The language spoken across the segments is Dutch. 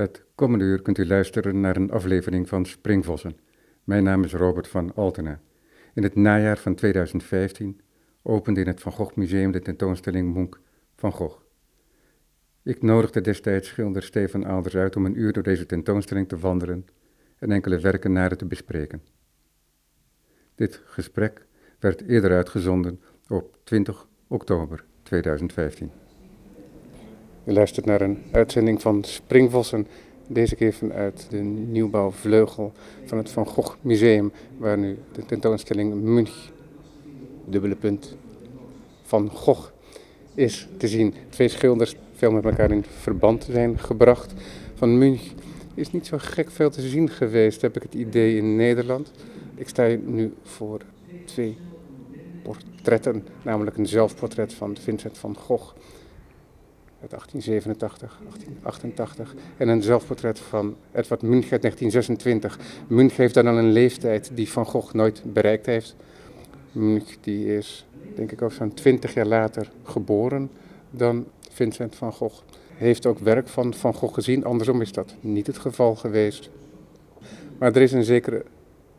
Het komende uur kunt u luisteren naar een aflevering van Springvossen. Mijn naam is Robert van Altena. In het najaar van 2015 opende in het Van Gogh Museum de tentoonstelling Munch van Gogh. Ik nodigde destijds schilder Stefan Aalders uit om een uur door deze tentoonstelling te wandelen en enkele werken naar te bespreken. Dit gesprek werd eerder uitgezonden op 20 oktober 2015. U luistert naar een uitzending van Springvossen, deze keer vanuit de nieuwbouwvleugel van het Van Gogh Museum, waar nu de tentoonstelling Munch, dubbele punt, Van Gogh, is te zien. Twee schilders veel met elkaar in verband zijn gebracht. Van Munch is niet zo gek veel te zien geweest, heb ik het idee, in Nederland. Ik sta nu voor twee portretten, namelijk een zelfportret van Vincent van Gogh uit 1887, 1888 en een zelfportret van Edward Munch uit 1926. Munch heeft dan al een leeftijd die Van Gogh nooit bereikt heeft. Munch die is, denk ik ook zo'n 20 jaar later geboren dan Vincent van Gogh. Heeft ook werk van Van Gogh gezien, andersom is dat niet het geval geweest. Maar er is een zekere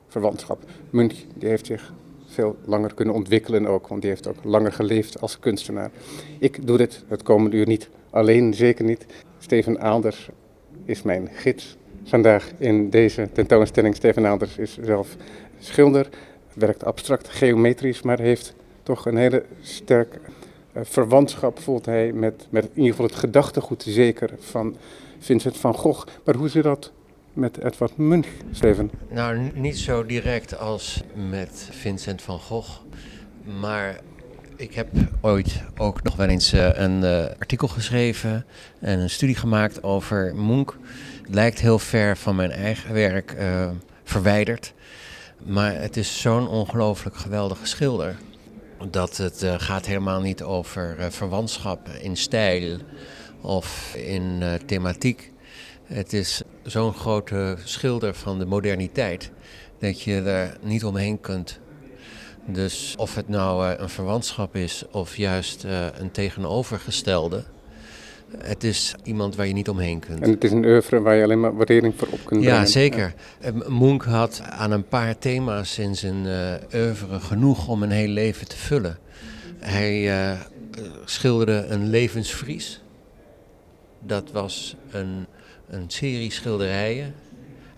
verwantschap. Munch die heeft zich veel langer kunnen ontwikkelen ook, want die heeft ook langer geleefd als kunstenaar. Ik doe dit het komende uur niet alleen, zeker niet. Steven Aalders is mijn gids vandaag in deze tentoonstelling. Steven Aalders is zelf schilder, werkt abstract geometrisch, maar heeft toch een hele sterk uh, verwantschap, voelt hij, met, met in ieder geval het gedachtegoed zeker van Vincent van Gogh. Maar hoe zit dat met Edward Munch, Steven? Nou, niet zo direct als met Vincent van Gogh. Maar ik heb ooit ook nog wel eens uh, een uh, artikel geschreven en een studie gemaakt over Munch. Het lijkt heel ver van mijn eigen werk uh, verwijderd. Maar het is zo'n ongelooflijk geweldige schilder. Dat het gaat helemaal niet over verwantschap in stijl of in thematiek. Het is zo'n grote schilder van de moderniteit dat je er niet omheen kunt. Dus of het nou uh, een verwantschap is of juist uh, een tegenovergestelde. Het is iemand waar je niet omheen kunt. En het is een oeuvre waar je alleen maar waardering voor op kunt brengen. Ja, zeker. Ja. Munch had aan een paar thema's in zijn oeuvre genoeg om een heel leven te vullen. Hij schilderde een levensvries. Dat was een een serie schilderijen.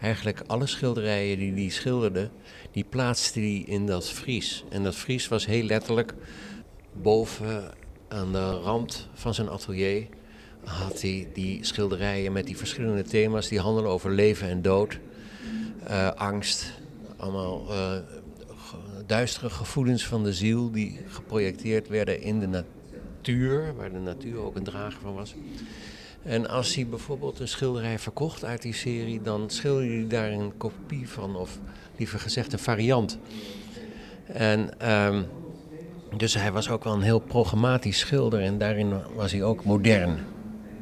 Eigenlijk alle schilderijen die hij schilderde, die plaatste hij in dat vries. En dat vries was heel letterlijk boven aan de rand van zijn atelier had hij die schilderijen met die verschillende thema's die handelen over leven en dood, uh, angst, allemaal uh, duistere gevoelens van de ziel die geprojecteerd werden in de natuur, waar de natuur ook een drager van was. En als hij bijvoorbeeld een schilderij verkocht uit die serie, dan schilderde hij daar een kopie van, of liever gezegd een variant. En um, dus hij was ook wel een heel programmatisch schilder en daarin was hij ook modern.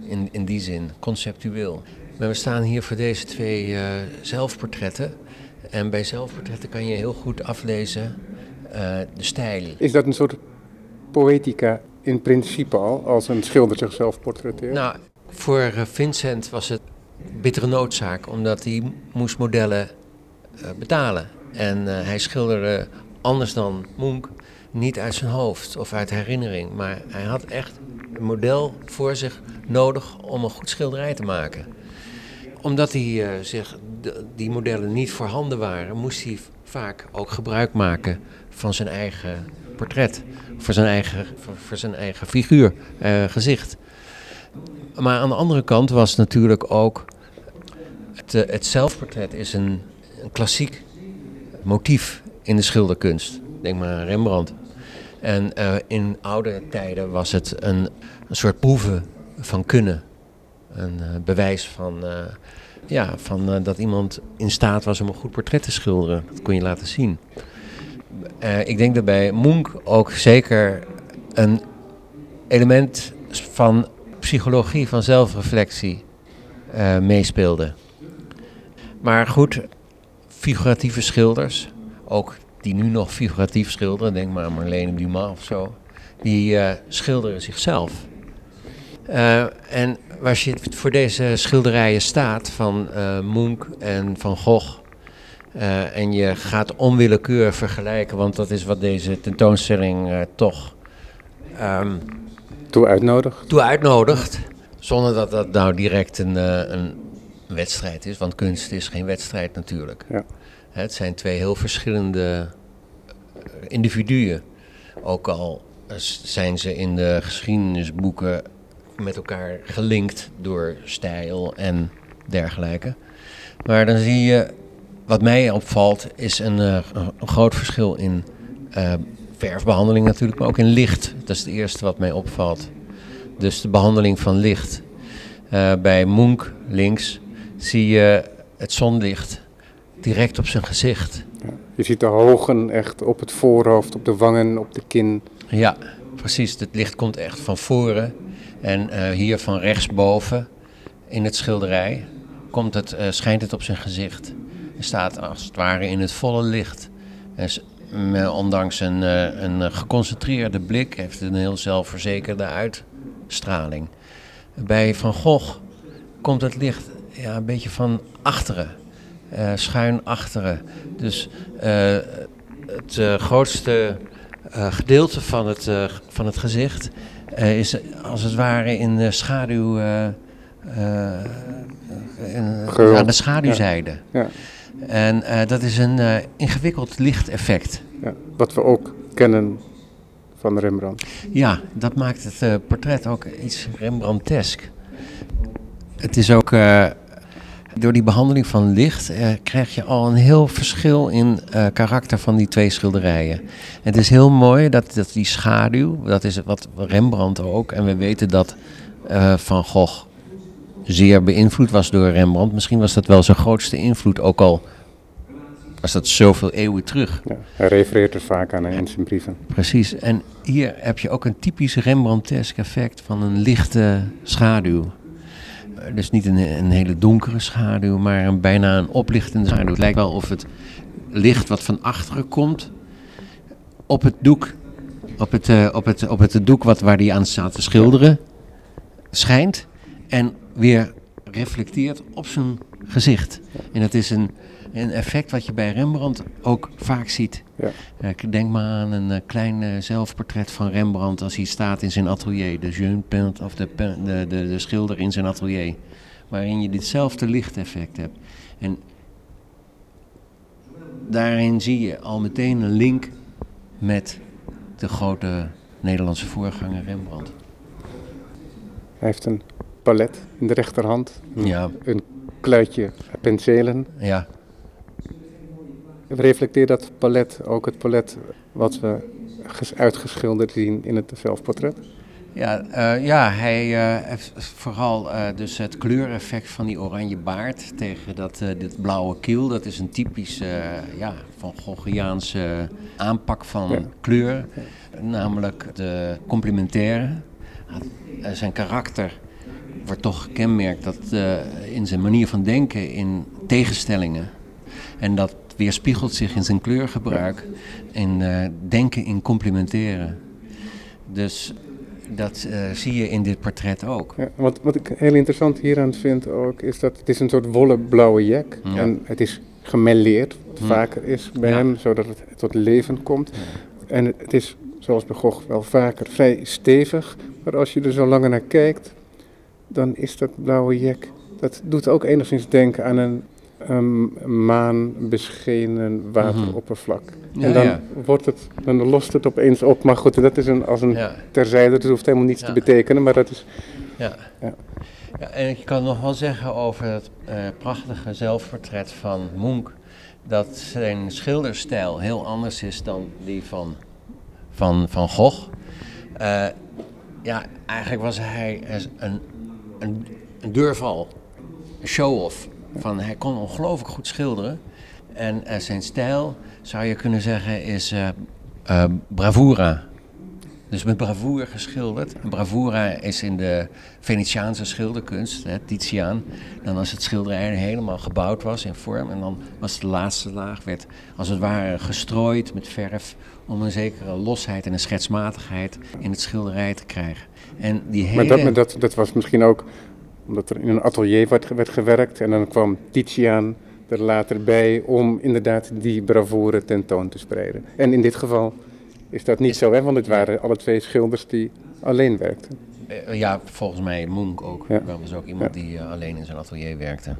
In, in die zin, conceptueel. Maar we staan hier voor deze twee uh, zelfportretten. En bij zelfportretten kan je heel goed aflezen uh, de stijl. Is dat een soort poëtica in principe al, als een schilder zichzelf portretteert? Nou, voor Vincent was het bittere noodzaak, omdat hij moest modellen uh, betalen. En uh, hij schilderde anders dan Munch niet uit zijn hoofd of uit herinnering. Maar hij had echt een model voor zich nodig om een goed schilderij te maken. Omdat hij, zich, die modellen niet voorhanden waren, moest hij vaak ook gebruik maken van zijn eigen portret. Voor zijn eigen, voor zijn eigen figuur, gezicht. Maar aan de andere kant was natuurlijk ook. Het, het zelfportret is een, een klassiek motief in de schilderkunst. Denk maar aan Rembrandt. En uh, in oude tijden was het een, een soort proeven van kunnen. Een uh, bewijs van, ja, van dat iemand in staat was om een goed portret te schilderen. Dat kon je laten zien. ik denk dat bij Munch ook zeker een element van psychologie van zelfreflectie uh, meespeelde. Maar goed, figuratieve schilders, ook die nu nog figuratief schilderen, denk maar aan Marlene Dumas of zo, die uh, schilderen zichzelf. en waar je voor deze schilderijen staat van Munch en van Gogh. en je gaat onwillekeurig vergelijken, want dat is wat deze tentoonstelling toch um, toe uitnodigt. Toe uitnodigt, zonder dat dat nou direct een, een wedstrijd is, want kunst is geen wedstrijd natuurlijk. Ja. Het zijn twee heel verschillende individuen. Ook al zijn ze in de geschiedenisboeken met elkaar gelinkt door stijl en dergelijke. Maar dan zie je, wat mij opvalt, is een, eh, een groot verschil in uh, verfbehandeling natuurlijk, maar ook in licht. Dat is het eerste wat mij opvalt. Dus de behandeling van licht. Uh, bij Munch links zie je het zonlicht direct op zijn gezicht. Ja, je ziet de hogen echt op het voorhoofd, op de wangen, op de kin. Ja, precies. Het licht komt echt van voren. En uh, hier van rechtsboven in het schilderij komt het, uh, schijnt het op zijn gezicht. Hij staat als het ware in het volle licht. En ondanks een, uh, een geconcentreerde blik heeft een heel zelfverzekerde uitstraling. Bij Van Gogh komt het licht ja, een beetje van achteren, schuin achteren. Dus het grootste uh, gedeelte van het, uh, van het gezicht uh, is als het ware in de schaduw, in, aan de schaduwzijde. Ja. Ja. En dat is een ingewikkeld lichteffect. Ja, wat we ook kennen van Rembrandt. Ja, dat maakt het portret ook iets Rembrandtesk. Het is ook door die behandeling van licht eh, krijg je al een heel verschil in karakter van die twee schilderijen. Het is heel mooi dat, dat die schaduw, dat is wat Rembrandt ook, en we weten dat Van Gogh zeer beïnvloed was door Rembrandt. Misschien was dat wel zijn grootste invloed, ook al was dat zoveel eeuwen terug. Ja, hij refereert er vaak aan in zijn brieven. Precies, en hier heb je ook een typisch Rembrandtesk effect van een lichte schaduw. Eh, dus niet een, een, hele donkere schaduw, maar een, bijna een oplichtende schaduw. Het lijkt wel of het licht wat van achteren komt op het doek, op het, uh, op het, op het doek wat, waar die aan staat te schilderen, schijnt en weer reflecteert op zijn gezicht. En dat is een, een effect wat je bij Rembrandt ook vaak ziet. Ja. Uh, denk maar aan een uh, klein uh, zelfportret van Rembrandt als hij staat in zijn atelier. De jeune peintre, of de, de, de, de, schilder in zijn atelier. Waarin je ditzelfde lichteffect hebt. En daarin zie je al meteen een link met de grote Nederlandse voorganger Rembrandt. Hij heeft een palet in de rechterhand. Ja. Een kluitje penselen. Ja reflecteert dat palet ook het palet wat we uitgeschilderd zien in het zelfportret? Ja, uh, ja hij uh, heeft vooral uh, dus het kleureffect van die oranje baard tegen dat, dit blauwe kiel. Dat is een typisch ja, van Goghiaanse aanpak van kleur. Namelijk de complementaire. zijn karakter wordt toch gekenmerkt dat, in zijn manier van denken in tegenstellingen. En dat weerspiegelt zich in zijn kleurgebruik en uh, denken in complementeren. Dus dat uh, zie je in dit portret ook. Ja, wat, wat ik heel interessant hieraan vind ook, is dat het is een soort wollen blauwe jack. Ja. En het is gemelleerd, wat vaker is bij hem, zodat het tot leven komt. En het is, zoals bij Gogh, wel vaker vrij stevig. Maar als je er zo langer naar kijkt, dan is dat blauwe jack... Dat doet ook enigszins denken aan een um, maanbeschenen wateroppervlak. Mhm. en dan, Wordt het, dan lost het opeens op. Maar goed, dat is een, als een terzijde, dat hoeft helemaal niets te betekenen, maar dat is... Ja. Ja. en ik kan nog wel zeggen over het uh, prachtige zelfportret van Munch, dat zijn schilderstijl heel anders is dan die van, van, van Gogh. Uh, ja, eigenlijk was hij een, een, een deurval, een show-off. Van, hij kon ongelooflijk goed schilderen. En uh, zijn stijl, zou je kunnen zeggen, is uh, uh, bravura. Dus met bravoure geschilderd. Bravura is in de Venetiaanse schilderkunst, hè, Titiaan. Dan als het schilderij helemaal gebouwd was in vorm. En dan was de laatste laag, werd als het ware gestrooid met verf. Om een zekere losheid en een schetsmatigheid in het schilderij te krijgen. En die hele... Maar, dat, maar dat, dat was misschien ook omdat er in een atelier werd, werd gewerkt. En dan kwam Titiaan er later bij om inderdaad die bravoure tentoon te spreiden. En in dit geval is dat niet zo, hè? want het waren alle twee schilders die alleen werkten. Eh, Ja, volgens mij Munch ook. Ja. Dat was ook iemand Ja. die eh, alleen in zijn atelier werkte.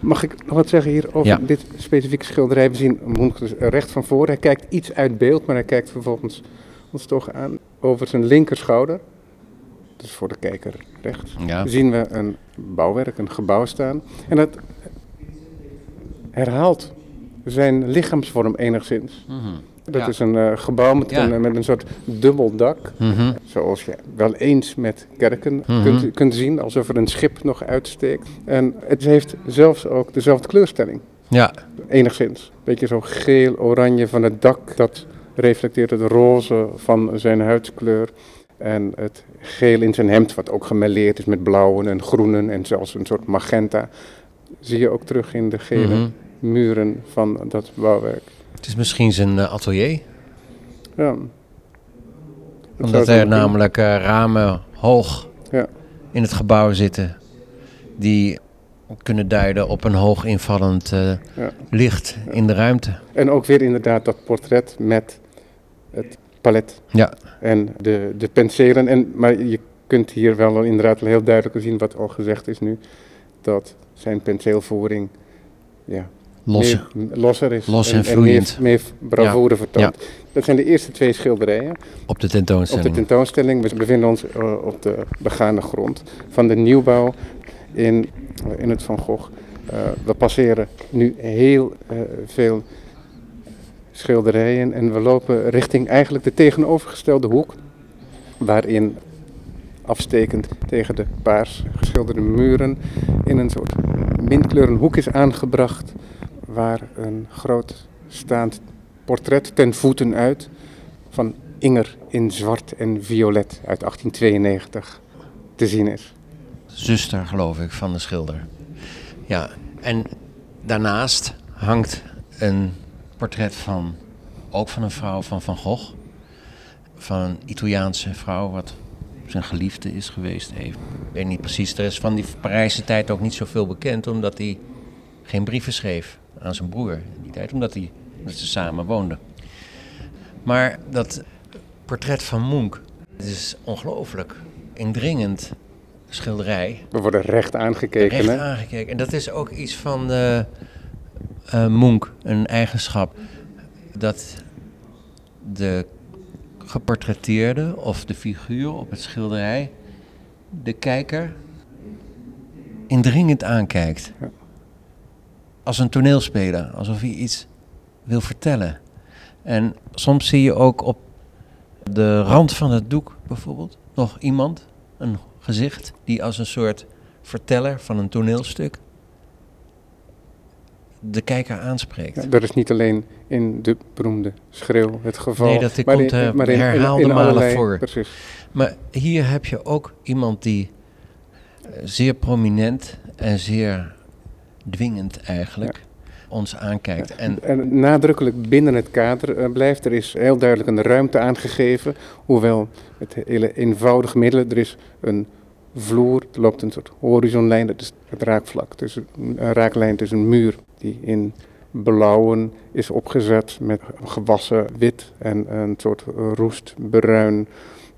Mag ik nog wat zeggen hier over Ja. dit specifieke schilderij? We zien Munch dus recht van voor. Hij kijkt iets uit beeld, maar hij kijkt vervolgens ons toch aan over zijn linkerschouder. Dus voor de kijker rechts. Ja. Zien we een bouwwerk, een gebouw staan. En dat herhaalt zijn lichaamsvorm enigszins. Mhm. Dat Ja. is een eh, gebouw met, Ja. een, met een soort dubbel dak. Mhm. Zoals je wel eens met kerken Mhm. kunt, kunt zien, alsof er een schip nog uitsteekt. En het heeft zelfs ook dezelfde kleurstelling, Ja, enigszins. Beetje zo geel-oranje van het dak, dat reflecteert het roze van zijn huidskleur. En het geel in zijn hemd, wat ook gemêleerd is met blauwen en groenen en zelfs een soort magenta, zie je ook terug in de gele Mhm. muren van dat bouwwerk. het is misschien zijn eh, atelier. Ja. Dat Omdat er namelijk eh, ramen hoog Ja. in het gebouw zitten. Die kunnen duiden op een hoog invallend eh, Ja. licht in de ruimte. En ook weer inderdaad dat portret met het palet Ja, en de, de penselen. En, maar je kunt hier wel inderdaad heel duidelijk zien wat al gezegd is nu. Dat zijn penseelvoering ja, losse. meer- losser is. Los en meer, vloeiend. meer bravoure vertoont. Dat zijn de eerste twee schilderijen Op de op tentoonstelling. de tentoonstelling. We bevinden ons eh, op de begaande grond van de nieuwbouw in, eh, in het Van Gogh. Eh, we passeren nu heel veel schilderijen en we lopen richting eigenlijk de tegenovergestelde hoek. Waarin afstekend tegen de paars geschilderde muren in een soort mintkleuren hoek is aangebracht. Waar een groot staand portret ten voeten uit van Inger in zwart en violet uit 1892 te zien is. zuster, geloof ik, van de schilder. Ja, en daarnaast hangt een portret van, ook van een vrouw van Van Gogh. Van een Italiaanse vrouw, wat zijn geliefde is geweest. Even. Ik weet niet precies, er is van die Parijse tijd ook niet zoveel bekend, omdat hij geen brieven schreef aan zijn broer in die tijd, omdat, hij, omdat ze samen woonden. Maar dat portret van Munch, het is ongelooflijk indringend schilderij. We worden recht aangekeken. Recht hè? aangekeken. En dat is ook iets van eh eh, Munch, een eigenschap. Dat de geportretteerde of de figuur op het schilderij de kijker indringend aankijkt. Als een toneelspeler, alsof hij iets wil vertellen. En soms zie je ook op de rand van het doek bijvoorbeeld nog iemand, een gezicht, die als een soort verteller van een toneelstuk de kijker aanspreekt. Ja, dat is niet alleen in de beroemde schreeuw het geval. Nee, dat maar komt, maar herhaalde malen voor. Precies. Maar hier heb je ook iemand die eh, zeer prominent en zeer dwingend eigenlijk ons aankijkt. En En nadrukkelijk binnen het kader eh, blijft. Er is heel duidelijk een ruimte aangegeven. Hoewel met hele eenvoudige middelen. Er is een vloer, er loopt een soort horizonlijn. Dat is het raakvlak. Tussen, een raaklijn tussen een muur die in blauwen is opgezet met gewassen wit en een soort roestbruin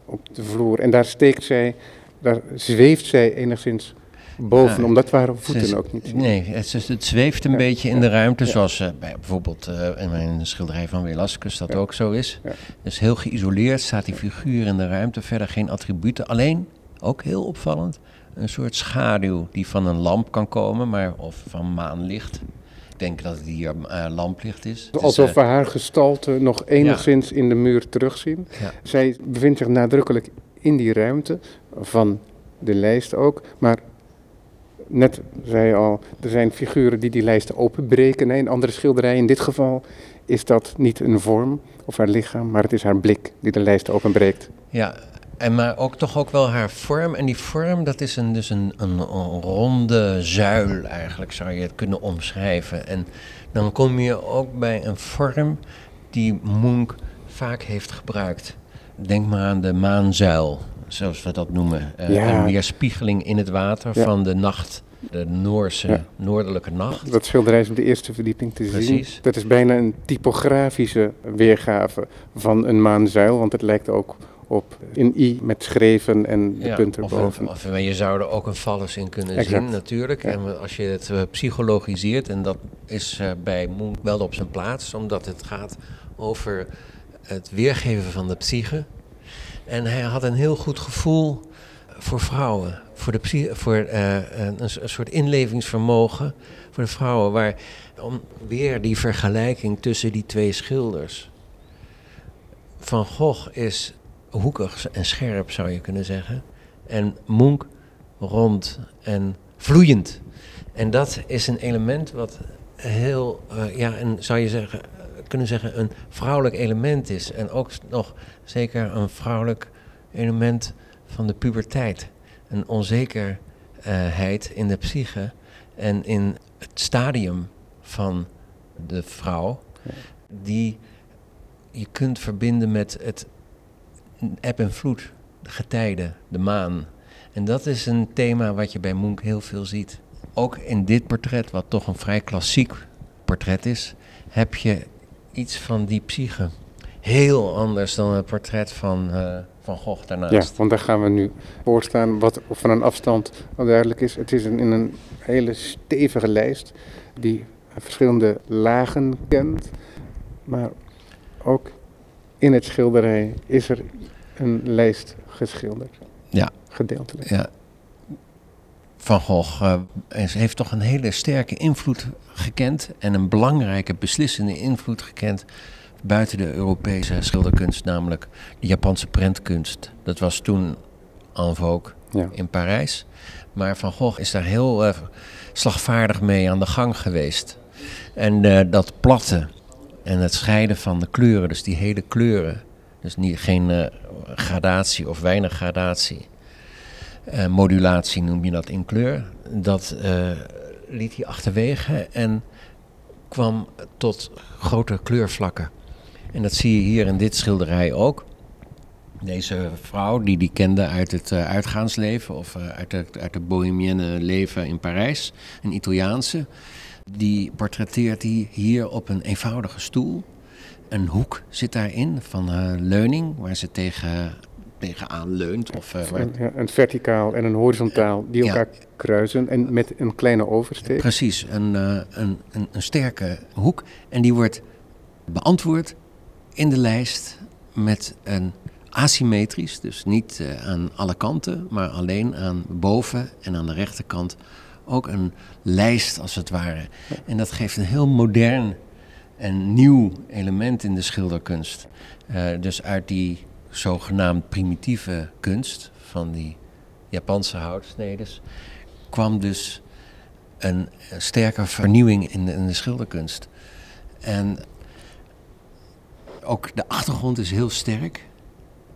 op de vloer. En daar steekt zij, daar zweeft zij enigszins boven, Ja, omdat waar het voeten is- ook niet. Nee, het, is- het zweeft een Ja, beetje in ja, de ruimte, zoals eh, bij bijvoorbeeld eh, in mijn schilderij van Velasquez dat ook zo is. Dus heel geïsoleerd staat die figuur in de ruimte, verder geen attributen. Alleen, ook heel opvallend, een soort schaduw die van een lamp kan komen, maar, of van maanlicht. Denk dat het hier eh, lamplicht is. Het Alsof eh, we haar gestalte nog enigszins in de muur terugzien. Ja. Zij bevindt zich nadrukkelijk in die ruimte, van de lijst ook. Maar net zei je al, er zijn figuren die die lijst openbreken. hè. In andere schilderijen, in dit geval is dat niet een vorm of haar lichaam, maar het is haar blik die de lijst openbreekt. Ja, en maar ook toch ook wel haar vorm. En die vorm, dat is een, dus een, een, een ronde zuil eigenlijk, zou je het kunnen omschrijven. En dan kom je ook bij een vorm die Munch vaak heeft gebruikt. Denk maar aan de maanzuil, zoals we dat noemen. Uh, Ja. Een weerspiegeling in het water Ja. van de nacht, de Noorse Ja. noordelijke nacht. Dat schilderij is op de eerste verdieping te zien. Precies. Dat is bijna een typografische weergave van een maanzuil, want het lijkt ook op een i met schreven en de Ja, punt of, erboven. of, of je zou er ook een vallus in kunnen Exact. zien, natuurlijk. Ja. En als je het eh, psychologiseert, en dat is eh, bij Munch wel op zijn plaats, omdat het gaat over het weergeven van de psyche. En hij had een heel goed gevoel voor vrouwen, voor, de voor eh, een, een soort inlevingsvermogen voor de vrouwen, waar om weer die vergelijking tussen die twee schilders. Van Gogh is hoekig en scherp, zou je kunnen zeggen. En Munch rond en vloeiend. En dat is een element wat heel, eh, ja, en zou je zeggen, kunnen zeggen, een vrouwelijk element is. En ook nog zeker een vrouwelijk element van de puberteit. Een onzekerheid in de psyche en in het stadium van de vrouw, die je kunt verbinden met het eb en vloed, de getijden, de maan. En dat is een thema wat je bij Munch heel veel ziet. Ook in dit portret, wat toch een vrij klassiek portret is, heb je iets van die psyche. Heel anders dan het portret van, eh, van Gogh Ja, daarnaast. want daar gaan we nu voor staan, wat van een afstand al duidelijk is. Het is een, in een hele stevige lijst die verschillende lagen kent. Maar ook in het schilderij is er een lijst geschilderd. Ja. Gedeeltelijk. Ja. Van Gogh is- heeft toch een hele sterke invloed gekend en een belangrijke beslissende invloed gekend buiten de Europese schilderkunst, namelijk de Japanse prentkunst. Dat was toen en vogue Ja. in Parijs. Maar Van Gogh is daar heel eh, slagvaardig mee aan de gang geweest. En eh, dat platte en het scheiden van de kleuren, dus die hele kleuren, dus niet, geen gradatie of weinig gradatie, eh, modulatie noem je dat in kleur, dat eh, liet hij achterwege en kwam tot grote kleurvlakken. En dat zie je hier in dit schilderij ook. Deze vrouw, die die kende uit het eh, uitgaansleven of uit, het, uit het bohemienne leven in Parijs, een Italiaanse, die portretteert hij hier op een eenvoudige stoel. Een hoek zit daarin van eh, leuning, waar ze tegen, tegenaan leunt. Of, eh, waar- Een, ja, een verticaal en een horizontaal die Ja. elkaar kruisen en met een kleine oversteek. Precies, een, eh, een, een, een sterke hoek. En die wordt beantwoord in de lijst met een asymmetrisch, dus niet aan alle kanten, maar alleen aan boven en aan de rechterkant ook een lijst als het ware. En dat geeft een heel modern en nieuw element in de schilderkunst. Eh, dus uit die zogenaamd primitieve kunst van die Japanse houtsnedes kwam dus een, een sterke vernieuwing in de, in de schilderkunst. En ook de achtergrond is heel sterk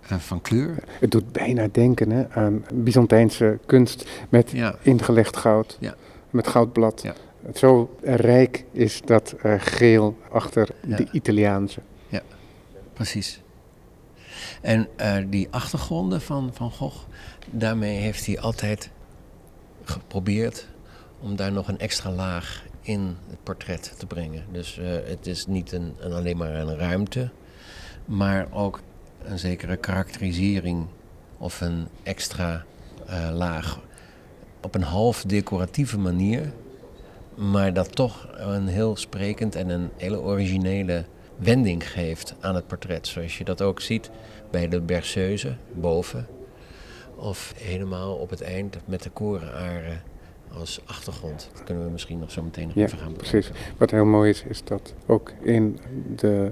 eh, van kleur. Het doet bijna denken hè, aan Byzantijnse kunst met Ja, ingelegd goud, Ja. met goudblad. Ja. Het Zo rijk is dat geel achter Ja. de Italiaanse. precies. En eh, die achtergronden van Van Gogh, daarmee heeft hij altijd geprobeerd om daar nog een extra laag in het portret te brengen. Dus eh, het is niet een, een alleen maar een ruimte, maar ook een zekere karakterisering of een extra eh, laag op een half decoratieve manier, maar dat toch een heel sprekend en een hele originele wending geeft aan het portret. Zoals je dat ook ziet bij de berceuse boven. Of helemaal op het eind met de korenaren als achtergrond. Dat kunnen we misschien nog zo meteen nog Ja, even gaan precies. bekijken. Wat heel mooi is, is dat ook in de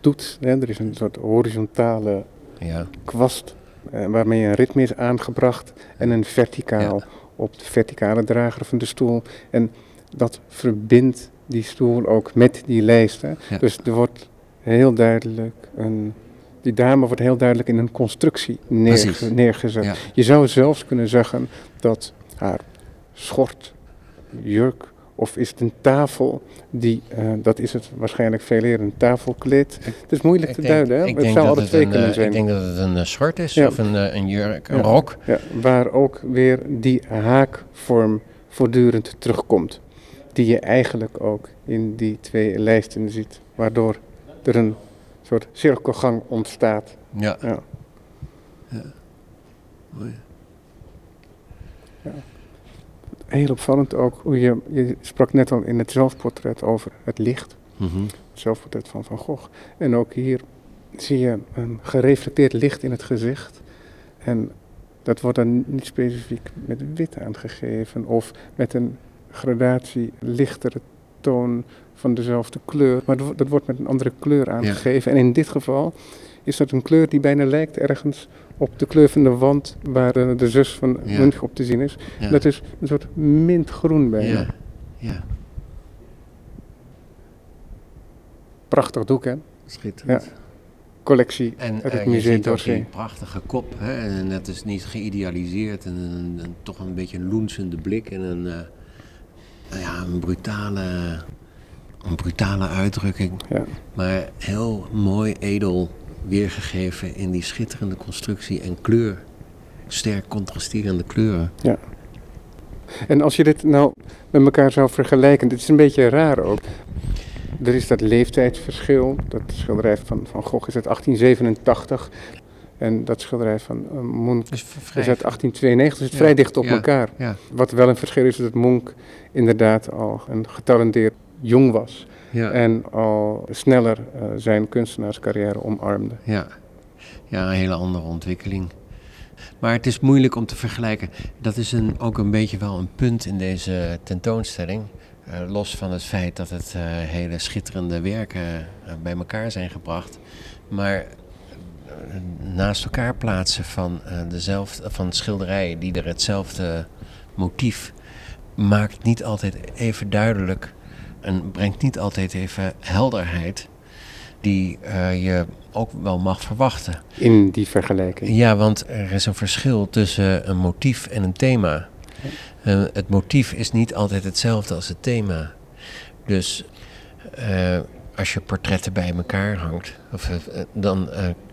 toets, hè, er is een soort horizontale Ja, kwast eh, waarmee een ritme is aangebracht en een verticaal Ja. op de verticale drager van de stoel. En dat verbindt die stoel ook met die lijsten. Ja. Dus er wordt heel duidelijk een. Die dame wordt heel duidelijk in een constructie neerge- neergezet. Ja. Je zou zelfs kunnen zeggen dat haar schort, jurk of is het een tafel, die, eh, dat is het waarschijnlijk veel eerder, een tafelkleed. Het is moeilijk Ik te denk- duiden, hè? ik het zou alle twee kunnen eh, zijn. Ik denk dat het een eh, schort is Ja. of een, een jurk, een Ja. rok. Ja, waar ook weer die haakvorm voortdurend terugkomt. Die je eigenlijk ook in die twee lijsten ziet. Waardoor er een soort cirkelgang ontstaat. Ja. Ja. Mooi. Heel opvallend ook hoe je, je sprak net al in het zelfportret over het licht. Mhm. Het zelfportret van Van Gogh. En ook hier zie je een gereflecteerd licht in het gezicht. En dat wordt dan niet specifiek met wit aangegeven of met een gradatie lichtere toon van dezelfde kleur. Maar dat wo- dat wordt met een andere kleur aangegeven. En in dit geval is dat een kleur die bijna lijkt ergens op de kleur van de wand waar eh, de zus van Ja. Munch op te zien is. Ja. Dat is een soort mintgroen bijna. ja. ja. Prachtig doek hè. Schitterend. Collectie En uit het je museum die d'Orsay. prachtige kop. Hè? En het is niet geïdealiseerd. En een, een- toch een beetje een loensende blik. En een, eh, ja, een, brutale, een brutale uitdrukking. Ja. Maar heel mooi, edel weergegeven in die schitterende constructie en kleur. Sterk contrasterende kleuren. En als je dit nou met elkaar zou vergelijken, dit is een beetje raar ook. Er is dat leeftijdsverschil. Dat schilderij van Van Gogh is uit 1887. En dat schilderij van uh, is uit 1892. Dus het Ja, vrij dicht op ja. elkaar. Ja, Wat wel een verschil is, is dat Munch inderdaad al een getalenteerd jong was. En al sneller eh, zijn kunstenaarscarrière omarmde. ja. ja, een hele andere ontwikkeling. Maar het is moeilijk om te vergelijken. Dat is een, ook een beetje wel een punt in deze tentoonstelling. Eh, los van het feit dat het hele schitterende werken bij elkaar zijn gebracht. Maar naast elkaar plaatsen van, eh, dezelfde, van schilderijen die er hetzelfde motief maakt niet altijd even duidelijk en brengt niet altijd even helderheid die eh, je ook wel mag verwachten. In die vergelijking. Ja, want er is een verschil tussen een motief en een thema. Eh, het motief is niet altijd hetzelfde als het thema. Dus als je portretten bij elkaar hangt, of, dan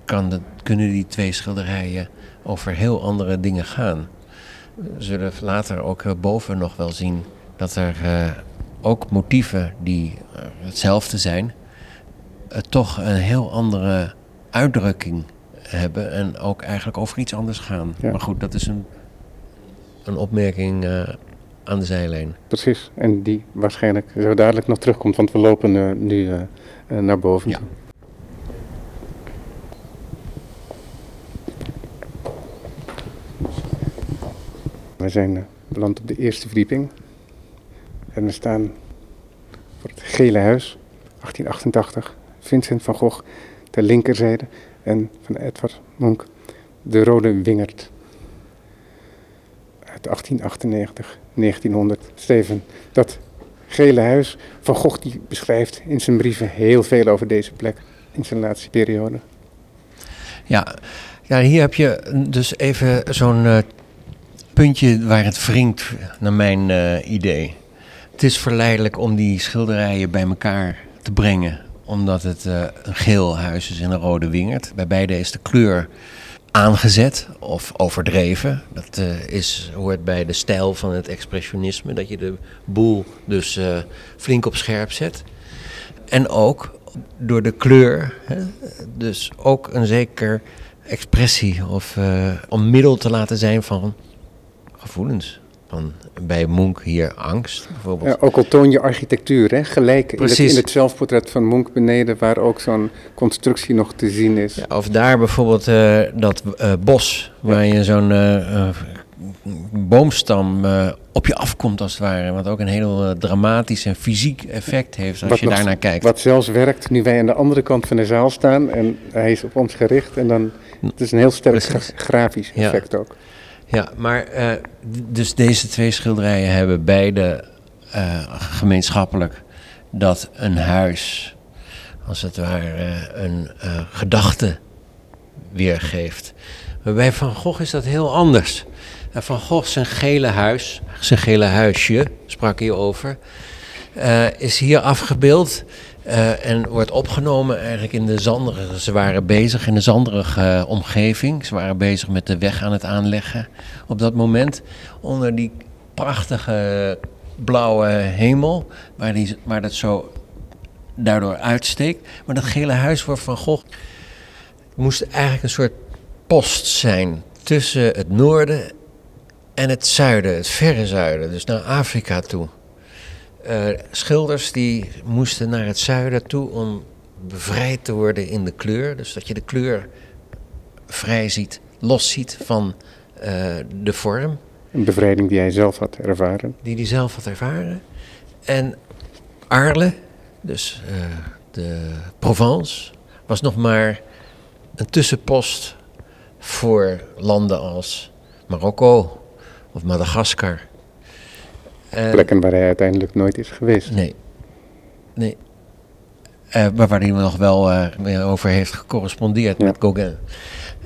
kan de, kunnen die twee schilderijen over heel andere dingen gaan. We zullen later ook boven nog wel zien dat er eh, ook motieven die eh, hetzelfde zijn, eh, toch een heel andere uitdrukking hebben en ook eigenlijk over iets anders gaan. Ja. Maar goed, dat is een, een opmerking aan de zijlijn. Precies. En die waarschijnlijk zo dadelijk nog terugkomt, want we lopen nu naar boven. Ja. We zijn eh, beland op de eerste verdieping. En we staan voor het Gele Huis, 1888. Vincent van Gogh ter linkerzijde en van Edward Munch de Rode Wingerd. Uit 1898, 1900. Steven, dat Gele Huis, Van Gogh die beschrijft in zijn brieven heel veel over deze plek in zijn laatste periode. Ja, ja hier heb je dus even zo'n eh, puntje waar het wringt, naar mijn eh, idee. Het is verleidelijk om die schilderijen bij elkaar te brengen, omdat het eh, een geel huis is en een rode wingerd. Bij beide is de kleur aangezet of overdreven. Dat eh, is, hoort bij de stijl van het expressionisme, dat je de boel dus flink op scherp zet. En ook door de kleur, hè, dus ook een zeker expressie of om middel te laten zijn van gevoelens. Van, bij Munch hier angst bijvoorbeeld. Ja, ook al toon je architectuur, hè? gelijk in het, in het zelfportret van Munch beneden, waar ook zo'n constructie nog te zien is. Ja, of daar bijvoorbeeld eh, dat eh, bos, waar je zo'n eh, boomstam op je afkomt als het ware. Wat ook een heel dramatisch en fysiek effect heeft als Wat je daarnaar kijkt. Wat zelfs werkt nu wij aan de andere kant van de zaal staan en hij is op ons gericht. En dan, het is een heel sterk gra- grafisch effect ook. Ja, maar eh, dus deze twee schilderijen hebben beide eh, gemeenschappelijk dat een huis, als het ware, een uh, gedachte weergeeft. Maar bij Van Gogh is dat heel anders. Van Gogh zijn gele huis, zijn gele huisje, sprak hij over, is hier afgebeeld. Uh, en wordt opgenomen eigenlijk in de zanderige. Ze waren bezig in de zanderige omgeving. Ze waren bezig met de weg aan het aanleggen op dat moment. Onder die prachtige blauwe hemel, waar, die, waar dat zo daardoor uitsteekt. Maar dat gele huis voor Van Gogh moest eigenlijk een soort post zijn tussen het noorden en het zuiden, het verre zuiden, dus naar Afrika toe. Uh, schilders die moesten naar het zuiden toe om bevrijd te worden in de kleur. Dus dat je de kleur vrij ziet, los ziet van uh, de vorm. Een bevrijding die hij zelf had ervaren. Die hij zelf had ervaren. En Arles, dus uh, de Provence, was nog maar een tussenpost voor landen als Marokko of Madagaskar. Uh, Plekken waar hij uiteindelijk nooit is geweest. Nee. Nee. Uh, maar waar hij nog wel uh, over heeft gecorrespondeerd ja. met Gauguin.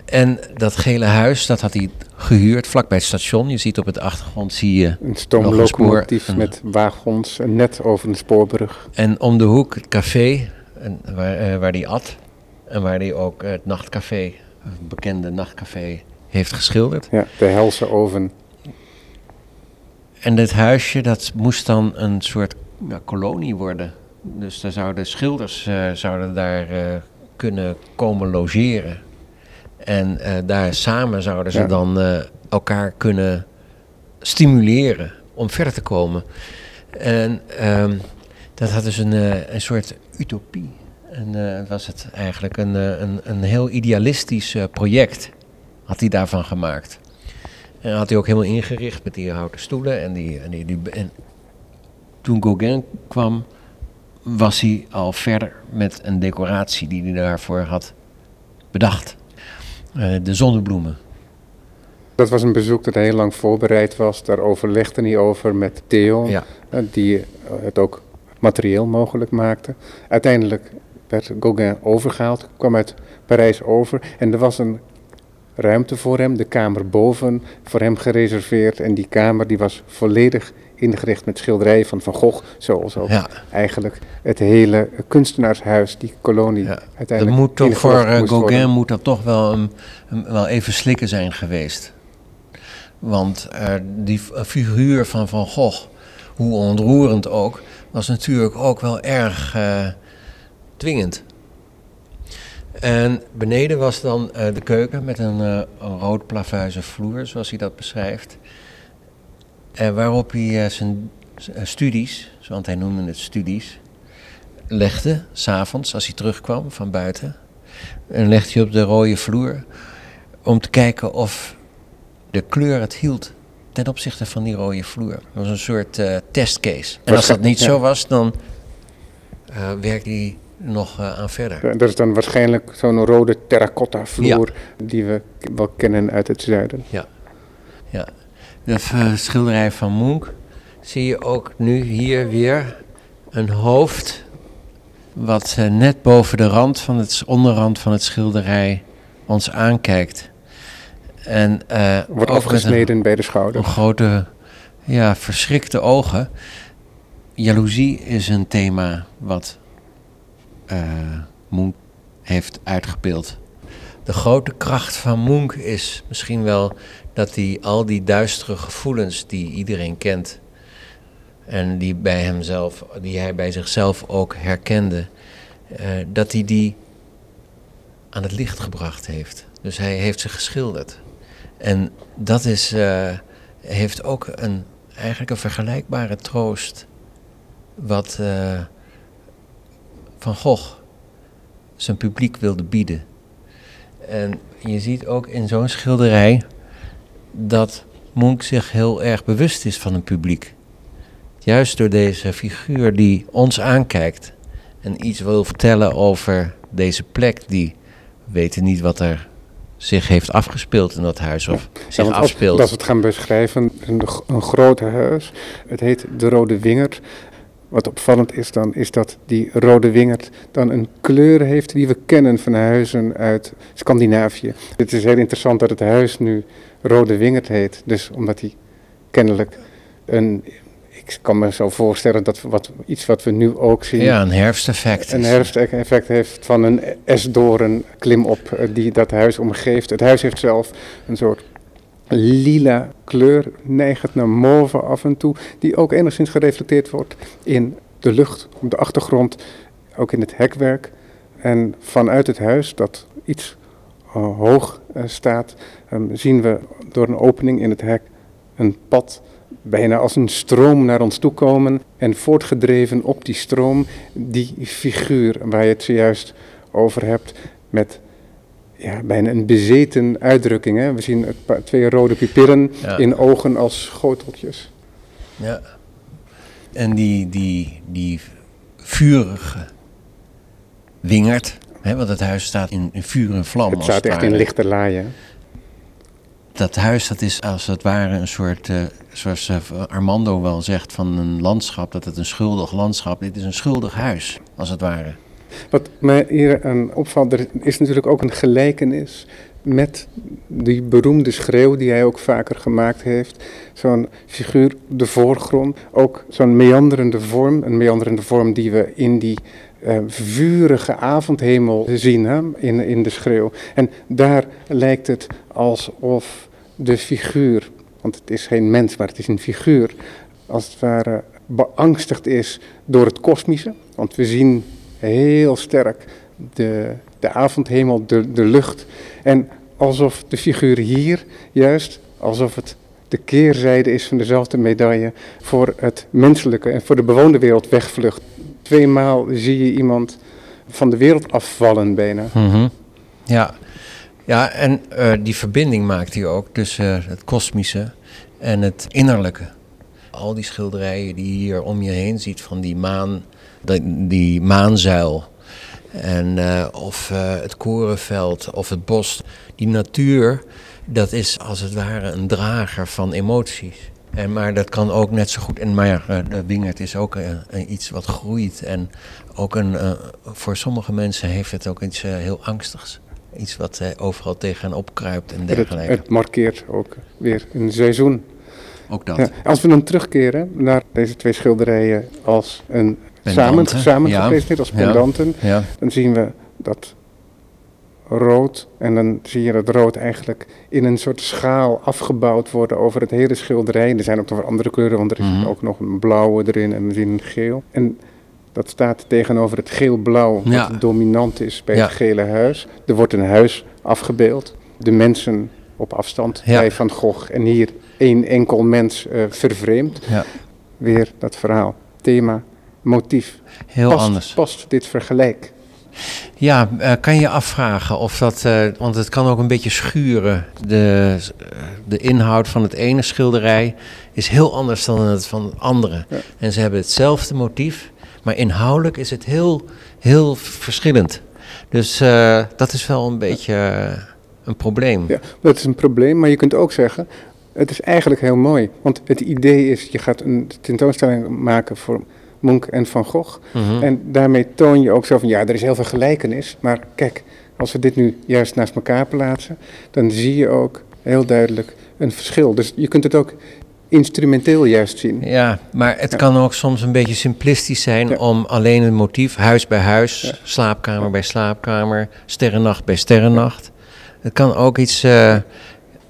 En dat gele huis, dat had hij gehuurd vlakbij het station. Je ziet op het achtergrond zie je een stoomlocomotief een met wagons, net over een spoorbrug. En om de hoek het café, en, waar, waar hij at. En waar hij ook het nachtcafé, het bekende nachtcafé, heeft geschilderd. Ja, de Helse Oven. En dit huisje, dat moest dan een soort ja, kolonie worden. Dus daar zouden schilders uh, zouden daar uh, kunnen komen logeren. En uh, daar samen zouden ze ja. dan elkaar kunnen stimuleren om verder te komen. En um, dat had dus een, een soort utopie. En was het eigenlijk een, een, een heel idealistisch project, had hij daarvan gemaakt. En had hij ook helemaal ingericht met die houten stoelen. En, die, en, die, die, en toen Gauguin kwam, was hij al verder met een decoratie die hij daarvoor had bedacht. Uh, de zonnebloemen. Dat was een bezoek dat heel lang voorbereid was. Daar overlegde hij over met Theo, ja. uh, die het ook materieel mogelijk maakte. Uiteindelijk werd Gauguin overgehaald, kwam uit Parijs over. En er was een ruimte voor hem, de kamer boven, voor hem gereserveerd. En die kamer die was volledig ingericht met schilderijen van Van Gogh, zoals ook ja. eigenlijk het hele kunstenaarshuis, die kolonie ja. uiteindelijk. Dat moet toch voor uh, Gauguin worden. moet dat toch wel, een, een, wel even slikken zijn geweest. Want uh, die figuur van Van Gogh, hoe ontroerend ook, was natuurlijk ook wel erg uh, dwingend. En beneden was dan uh, de keuken met een, uh, een rood plavuizen vloer, zoals hij dat beschrijft. En waarop hij uh, zijn studies, want hij noemde het studies, legde, s'avonds als hij terugkwam van buiten. En legde hij op de rode vloer om te kijken of de kleur het hield ten opzichte van die rode vloer. Dat was een soort testcase. En als dat niet ja. zo was, dan werkte hij nog uh, aan verder. Dat is dan waarschijnlijk zo'n rode terracotta vloer ja. die we wel kennen uit het zuiden. Ja, ja. de uh, schilderij van Munch zie je ook nu hier weer een hoofd wat uh, net boven de rand van het onderrand van het schilderij ons aankijkt. En, Wordt afgesneden een, bij de schouder. Een grote, ja, verschrikte ogen. Jaloezie is een thema wat uh, Munch heeft uitgebeeld. De grote kracht van Munch is misschien wel dat hij al die duistere gevoelens die iedereen kent en die, bij hemzelf, die hij bij zichzelf ook herkende, uh, dat hij die aan het licht gebracht heeft. Dus hij heeft ze geschilderd. En dat is, uh, heeft ook een, eigenlijk een vergelijkbare troost wat van Gogh zijn publiek wilde bieden. En je ziet ook in zo'n schilderij dat Munch zich heel erg bewust is van een publiek. Juist door deze figuur die ons aankijkt en iets wil vertellen over deze plek, die weten niet wat er zich heeft afgespeeld in dat huis of ja, zich ja, afspeelt. Als we het gaan beschrijven, een, een groot huis, het heet De Rode Wingerd. Wat opvallend is dan, is dat die rode wingerd dan een kleur heeft die we kennen van huizen uit Scandinavië. Het is heel interessant dat het huis nu rode wingerd heet. Dus omdat hij kennelijk een, ik kan me zo voorstellen dat wat, iets wat we nu ook zien. Ja, een herfsteffect. Een herfsteffect heeft van een esdoren klimop eh, die dat huis omgeeft. Het huis heeft zelf een soort lila kleur, neigend naar mauve af en toe, die ook enigszins gereflecteerd wordt in de lucht, op de achtergrond, ook in het hekwerk. En vanuit het huis, dat iets uh, hoog uh, staat, um, zien we door een opening in het hek een pad bijna als een stroom naar ons toe komen. En voortgedreven op die stroom, die figuur waar je het zojuist over hebt, met ja, bijna een bezeten uitdrukking. Hè? We zien twee rode pupillen ja. in ogen als schoteltjes. Ja. En die, die, die vurige wingerd, hè, want het huis staat in, in vuur en vlam. Het staat echt in lichte laaien. Dat huis dat is als het ware een soort, uh, zoals uh, Armando wel zegt, van een landschap, dat het een schuldig landschap. Dit is een schuldig huis, als het ware. Wat mij hier aan opvalt, er is natuurlijk ook een gelijkenis met die beroemde schreeuw die hij ook vaker gemaakt heeft. Zo'n figuur, de voorgrond, ook zo'n meanderende vorm. Een meanderende vorm die we in die uh, vurige avondhemel zien hè, in, in de schreeuw. En daar lijkt het alsof de figuur, want het is geen mens, maar het is een figuur, als het ware beangstigd is door het kosmische. Want we zien heel sterk de, de avondhemel, de, de lucht. En alsof de figuur hier juist, alsof het de keerzijde is van dezelfde medaille voor het menselijke en voor de bewoonde wereld wegvlucht. Tweemaal zie je iemand van de wereld afvallen bijna. -hmm. Ja. ja, en uh, die verbinding maakt hij ook tussen het kosmische en het innerlijke. Al die schilderijen die je hier om je heen ziet van die maan, die, maanzuil. En, uh, of het korenveld of het bos. Die natuur, dat is als het ware een drager van emoties. En, maar dat kan ook net zo goed. En maar uh, de wingerd is ook uh, iets wat groeit. En ook een, voor sommige mensen heeft het ook iets heel angstigs. Iets wat overal tegenaan opkruipt en dergelijke. Het, het, markeert ook weer een seizoen. Ook dat. Ja, als we dan terugkeren naar deze twee schilderijen als een samen, samen ja. gepresenteerd, als pendanten, ja. dan zien we dat rood. En dan zie je dat rood eigenlijk in een soort schaal afgebouwd worden over het hele schilderij. Er zijn ook nog andere kleuren, want er is mm-hmm. ook nog een blauwe erin en we zien een geel. En dat staat tegenover het geel-blauw, wat ja. dominant is bij ja. het gele huis. Er wordt een huis afgebeeld. De mensen op afstand ja. bij Van Gogh. En hier één enkel mens uh, vervreemd. Weer dat verhaal, thema, motief. Heel past, anders. Past dit vergelijk? Ja, uh, kan je afvragen of dat, uh, want het kan ook een beetje schuren. De, de inhoud van het ene schilderij is heel anders dan het van het andere. Ja. En ze hebben hetzelfde motief, maar inhoudelijk is het heel, heel verschillend. Dus dat is wel een beetje een probleem. Ja, dat is een probleem, maar je kunt ook zeggen, het is eigenlijk heel mooi. Want het idee is, je gaat een tentoonstelling maken voor Munch en Van Gogh. Mhm. En daarmee toon je ook zo van, ja, er is heel veel gelijkenis. Maar kijk, als we dit nu juist naast elkaar plaatsen, dan zie je ook heel duidelijk een verschil. Dus je kunt het ook instrumenteel juist zien. Ja, maar het Ja. kan ook soms een beetje simplistisch zijn Ja. om alleen een motief, huis bij huis, Ja. slaapkamer bij slaapkamer, sterrennacht bij sterrennacht. Het kan ook iets, eh,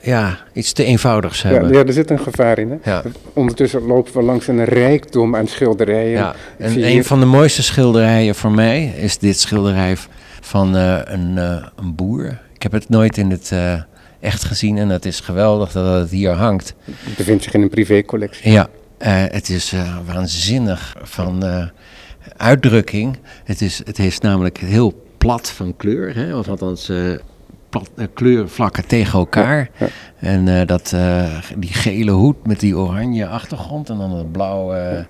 ja, iets te eenvoudigs Ja, hebben. ja, er zit een gevaar in. Hè? Ja. Ondertussen lopen we langs een rijkdom aan schilderijen. Ja, en een hier- van de mooiste schilderijen voor mij is dit schilderij van eh, een, eh, een boer. Ik heb het nooit in het eh, echt gezien en het is geweldig dat het hier hangt. Het bevindt zich in een privécollectie. Ja, het is waanzinnig van uitdrukking. Het is, het is namelijk heel plat van kleur, hè? of althans plat, eh, kleurvlakken tegen elkaar. Ja, En eh, dat, eh, die gele hoed met die oranje achtergrond en dan het blauwe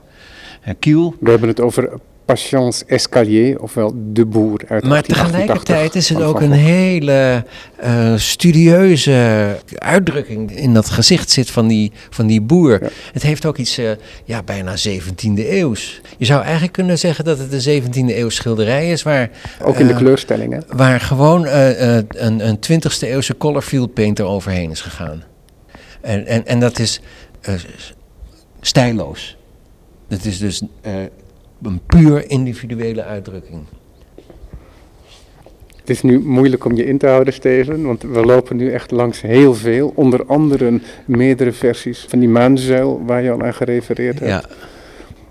eh, kiel. We hebben het over Patience Escalier, ofwel De Boer uit Maar 1888 tegelijkertijd is het ook een hele eh, studieuze uitdrukking in dat gezicht zit van die, van die boer. Ja. Het heeft ook iets, eh, ja, bijna 17e eeuws. Je zou eigenlijk kunnen zeggen dat het een 17e eeuws schilderij is, waar, Ook in de eh, kleurstellingen. waar gewoon een, een 20e eeuwse color field painter overheen is gegaan. En, en, en dat is s- stijloos. Dat is dus een puur individuele uitdrukking. Het is nu moeilijk om je in te houden, Steven, want we lopen nu echt langs heel veel. Onder andere meerdere versies van die maanzuil waar je al aan gerefereerd hebt. Ja,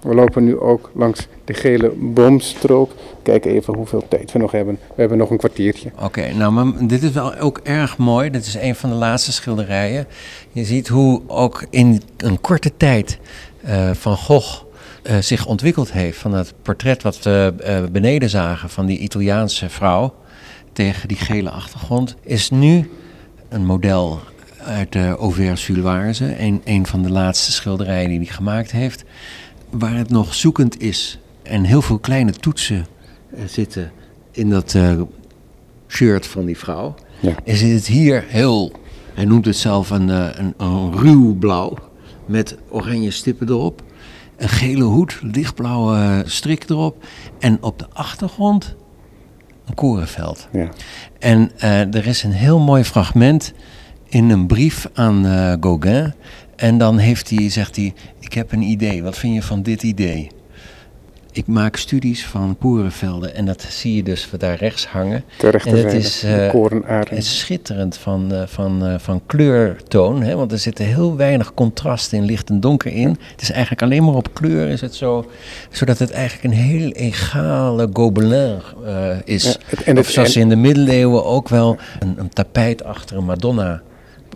We lopen nu ook langs de gele boomstrook. Kijk even hoeveel tijd we nog hebben. We hebben nog een kwartiertje. Oké, nou, maar dit is wel ook erg mooi. Dit is een van de laatste schilderijen. Je ziet hoe ook in een korte tijd eh, Van Gogh eh, zich ontwikkeld heeft. Van het portret wat we eh, beneden zagen van die Italiaanse vrouw tegen die gele achtergrond, is nu een model uit de Auvers-sur-Oise. Een, een van de laatste schilderijen die hij gemaakt heeft. Waar het nog zoekend is en heel veel kleine toetsen eh, zitten in dat shirt van die vrouw, Ja. is het hier heel, hij noemt het zelf een, een, een ruw blauw met oranje stippen erop. Een gele hoed, lichtblauwe strik erop. En op de achtergrond een korenveld. Ja. En eh, er is een heel mooi fragment in een brief aan eh, Gauguin. En dan heeft hij, zegt hij, ik heb een idee. Wat vind je van dit idee? Ik maak studies van korenvelden en dat zie je dus daar rechts hangen. En het is, eh. Het is schitterend van, eh, van, eh, van kleurtoon, hè, want er zit heel weinig contrast in licht en donker in. Het is eigenlijk alleen maar op kleur is het zo, zodat het eigenlijk een heel egale gobelin is. Ja, het- en het- of zoals en- ze in de middeleeuwen ook wel een, een tapijt achter een Madonna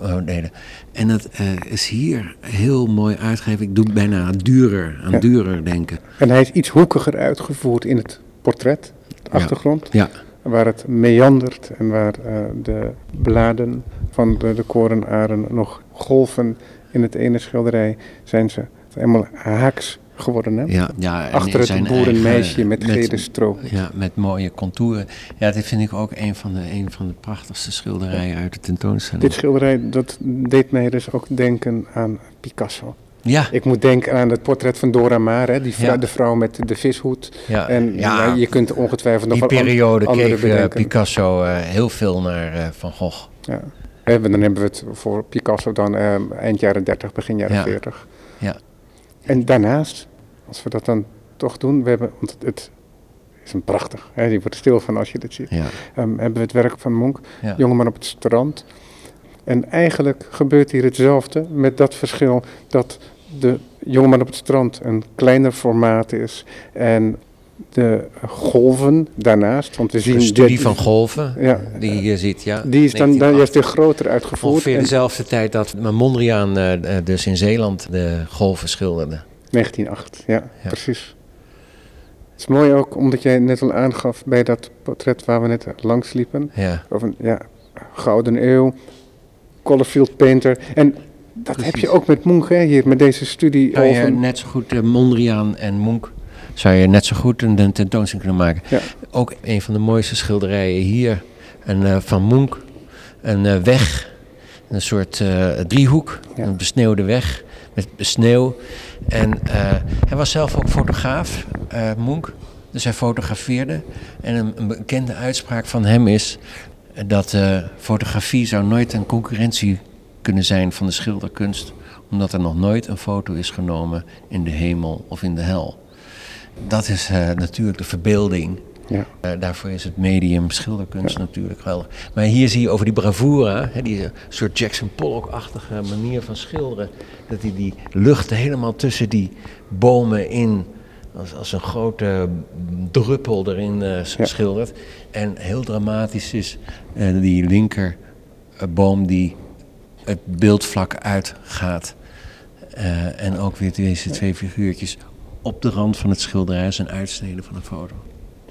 eh, deden. En dat eh, is hier heel mooi uitgegeven. Ik doe bijna aan durer, aan Ja. durer denken. En hij is iets hoekiger uitgevoerd in het portret, de achtergrond. Ja, Waar het meandert en waar eh, de bladen van de, de korenaren nog golven in het ene schilderij, zijn ze helemaal haaks geworden. Hè? ja, ja. en Achter het boerenmeisje eigen- met gele. Ja, met mooie contouren. Ja, dit vind ik ook een van de, een van de prachtigste schilderijen uit de tentoonstelling. Dit schilderij dat deed mij dus ook denken aan Picasso. ja, Ik moet denken aan het portret van Dora Maar, hè, die vrou- Ja. de vrouw met de vishoed. ja, En ja, je kunt ongetwijfeld nog die wel an- periode keek eh. Picasso eh, heel veel naar eh, Van Gogh. Ja. Hè, dan hebben we het voor Picasso dan eind jaren 30, begin jaren Ja. 40. Ja. En daarnaast, als we dat dan toch doen, we hebben, want het is een prachtig, hè, je wordt stil van als je dit ziet. Ja, Ehm, hebben we het werk van Monk, ja. Jongeman op het strand. En eigenlijk gebeurt hier hetzelfde met dat verschil dat de jongeman op het strand een kleiner formaat is en de golven daarnaast, want we zien Een studie van golven, Ja. die je hier ziet, ja. die is dan, dan 1908. juist weer groter uitgevoerd. Ongeveer En- dezelfde tijd dat Mondriaan eh, eh, dus in Zeeland de golven schilderde. 1908, ja, Ja. precies. Het is mooi ook omdat jij net al aangaf bij dat portret waar we net langs liepen. Ja, Over een ja, Gouden Eeuw, Colorfield Painter. En dat heb je ook met Munch hè, hier, met deze studie je over... net zo goed eh, Mondriaan en Munch zou je net zo goed een, tentoonstelling kunnen maken. Ja. Ook een van de mooiste schilderijen hier, een, eh, van Munch, een eh, weg, een soort eh, driehoek, Ja. een besneeuwde weg met sneeuw. En hij was zelf ook fotograaf, Munch, dus hij fotografeerde. En een, een bekende uitspraak van hem is dat fotografie zou nooit een concurrentie kunnen zijn van de schilderkunst, omdat er nog nooit een foto is genomen in de hemel of in de hel. Dat is eh, natuurlijk de verbeelding. Ja. Eh, daarvoor is het medium schilderkunst natuurlijk geweldig. Maar hier zie je over die bravura, hè, die eh, soort Jackson Pollock-achtige manier van schilderen, dat hij die lucht helemaal tussen die bomen in, als, als een grote druppel erin Ja. schildert. En heel dramatisch is eh, die linker eh, boom die het beeldvlak uitgaat. En ook weer deze twee figuurtjes op de rand van het schilderij zijn uitsneden van een foto.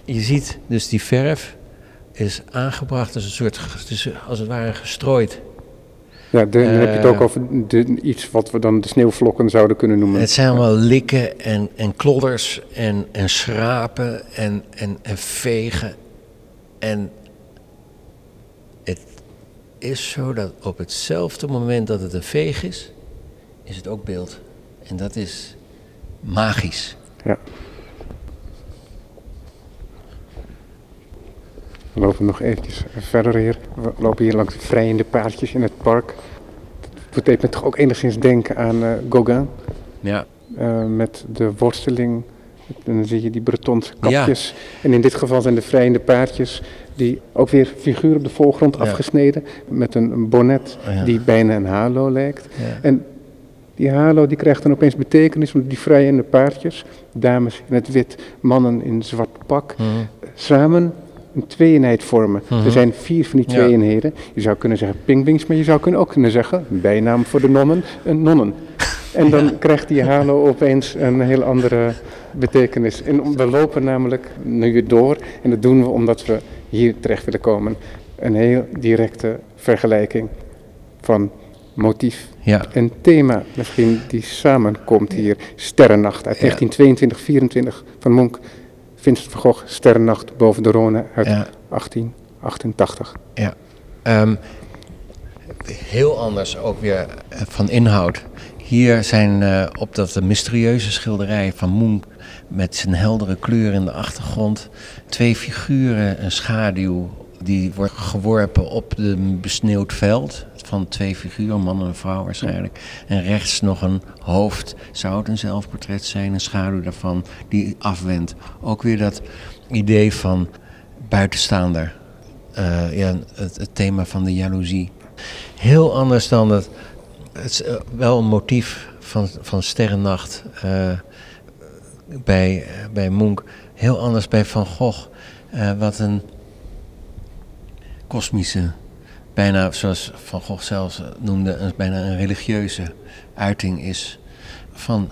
Je ziet dus die verf is aangebracht als een soort, als het ware gestrooid. Ja, dan heb je het ook Eh, over de, iets wat we dan de sneeuwvlokken zouden kunnen noemen. Het zijn allemaal likken en, en klodders en, en schrapen en, en, en vegen. En het is zo dat op hetzelfde moment dat het een veeg is, is het ook beeld. En dat is magisch. Ja. We lopen nog eventjes verder hier. We lopen hier langs vrijende paadjes in het park. Het deed me toch ook enigszins denken aan eh, Gauguin. Ja, eh, met de worsteling. En dan zie je die Bretonse Ja. kapjes. En in dit geval zijn de vrijende paardjes die ook weer figuur op de voorgrond Ja. afgesneden. Met een, bonnet Ja. die bijna een halo lijkt. ja. En die halo die krijgt dan opeens betekenis, want die vrijende paardjes, dames in het wit, mannen in zwart pak, Mhm. samen een tweeënheid vormen. Mhm. Er zijn vier van die tweeënheden. Je zou kunnen zeggen pingwings, maar je zou kunnen ook kunnen zeggen, bijnaam voor de nonnen, een nonnen. En dan krijgt die halo opeens een heel andere betekenis. En we lopen namelijk nu door en dat doen we omdat we hier terecht willen komen. Een heel directe vergelijking van motief ja. en thema misschien die samenkomt hier. Sterrennacht uit Ja. 1922, 24 van Monk. Vincent van Gogh, Sterrennacht boven de Rhône uit ja. 1888. Ehm, heel anders ook weer eh, van inhoud. Hier zijn eh, op dat mysterieuze schilderij van Munch met zijn heldere kleur in de achtergrond twee figuren, een schaduw die wordt geworpen op een besneeuwd veld van twee figuren, man en vrouw waarschijnlijk. En rechts nog een hoofd, zou het een zelfportret zijn, een schaduw daarvan die afwendt. Ook weer dat idee van buitenstaander. Eh, ja, het, thema van de jaloezie. Heel anders dan het. Het is eh, wel een motief van, van Sterrennacht eh, bij, bij Munch. Heel anders bij Van Gogh. wat een kosmische, bijna zoals Van Gogh zelfs noemde, een, bijna een religieuze uiting is van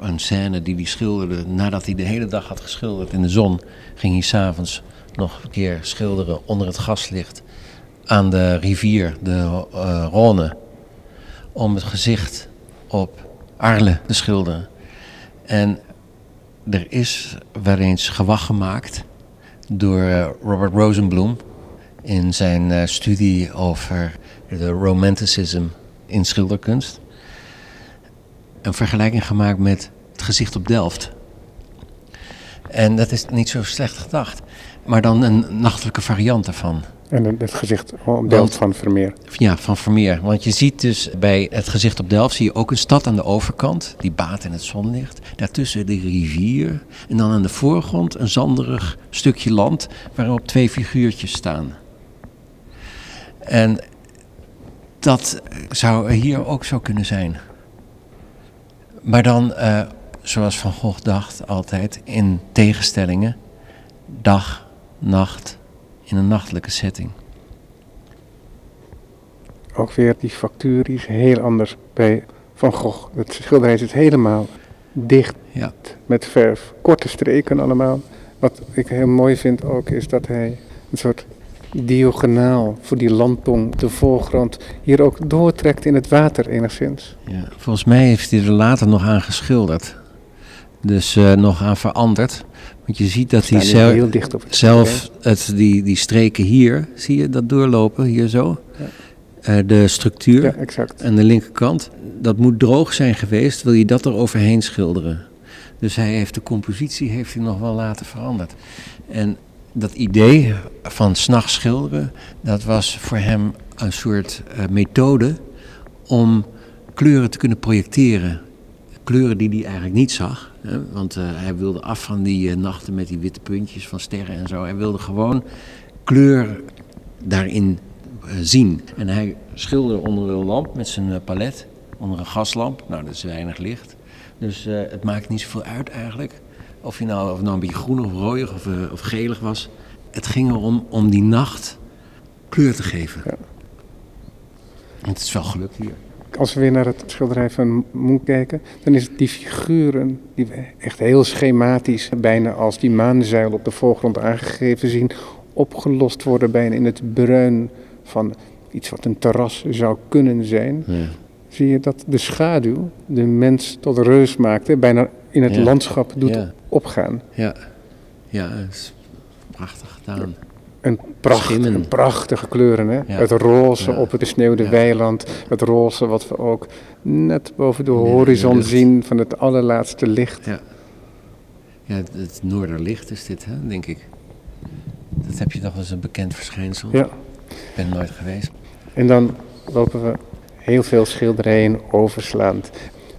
een scène die hij schilderde nadat hij de hele dag had geschilderd in de zon. Ging hij s'avonds nog een keer schilderen onder het gaslicht aan de rivier, de eh Rhône, om het gezicht op Arles te schilderen. En er is wel eens gewacht gemaakt door eh, Robert Rosenblum in zijn eh, studie over de romanticism in schilderkunst. Een vergelijking gemaakt met het gezicht op Delft. En dat is niet zo slecht gedacht, maar dan een nachtelijke variant daarvan. En het- gezicht op Delft van Vermeer. Ja, van Vermeer. Want je ziet dus bij het gezicht op Delft zie je ook een stad aan de overkant, die baat in het zonlicht. Daartussen de rivier. En dan aan de voorgrond een zanderig stukje land waarop twee figuurtjes staan. En dat zou hier ook zo kunnen zijn. Maar dan, eh, zoals Van Gogh dacht altijd, in tegenstellingen. Dag, nacht, in een nachtelijke setting. Ook weer die factuur is heel anders bij Van Gogh. Het schilderij zit helemaal dicht Ja. met verf. Korte streken allemaal. Wat ik heel mooi vind ook is dat hij een soort diagonaal voor die landtong op de voorgrond hier ook doortrekt in het water enigszins. Ja, volgens mij heeft hij er later nog aan geschilderd. Dus eh, nog aan veranderd. Want je ziet dat hij zelf, heel dicht op het zelf het, die, die streken hier, zie je dat doorlopen, hier zo. Ja. Eh, de structuur Ja, exact. aan de linkerkant. Dat moet droog zijn geweest, wil je dat er overheen schilderen. Dus hij heeft de compositie heeft hij nog wel laten veranderd. En dat idee van s'nachts schilderen, dat was voor hem een soort eh, methode om kleuren te kunnen projecteren. Kleuren die hij eigenlijk niet zag. Hè? Want eh, hij wilde af van die eh, nachten met die witte puntjes van sterren en zo. Hij wilde gewoon kleur daarin zien. En hij schilderde onder een lamp met zijn palet, onder een gaslamp. Nou, dat is weinig licht. Dus het maakt niet zoveel uit eigenlijk. Of, je nou, of nou een beetje groenig of rooiig of, eh, of gelig was. Het ging erom om die nacht kleur te geven. Ja. En het is wel gelukt hier. Als we weer naar het schilderij van Munch kijken, dan is het die figuren die we echt heel schematisch, bijna als die maanzuil op de voorgrond aangegeven zien, opgelost worden bijna in het bruin van iets wat een terras zou kunnen zijn, Ja. Zie je dat de schaduw de mens tot reus maakte, bijna in het Ja. landschap doet Ja. opgaan. Ja, ja, dat is prachtig gedaan. Een, pracht, een prachtige kleuren, hè? Ja. Het roze op het besneeuwde weiland, het roze wat we ook net boven de horizon zien van het allerlaatste licht. Ja. Ja, het, het Noorderlicht is dit, hè, denk ik. Dat heb je toch als een bekend verschijnsel. Ja. Ik ben nooit geweest. En dan lopen we heel veel schilderijen overslaand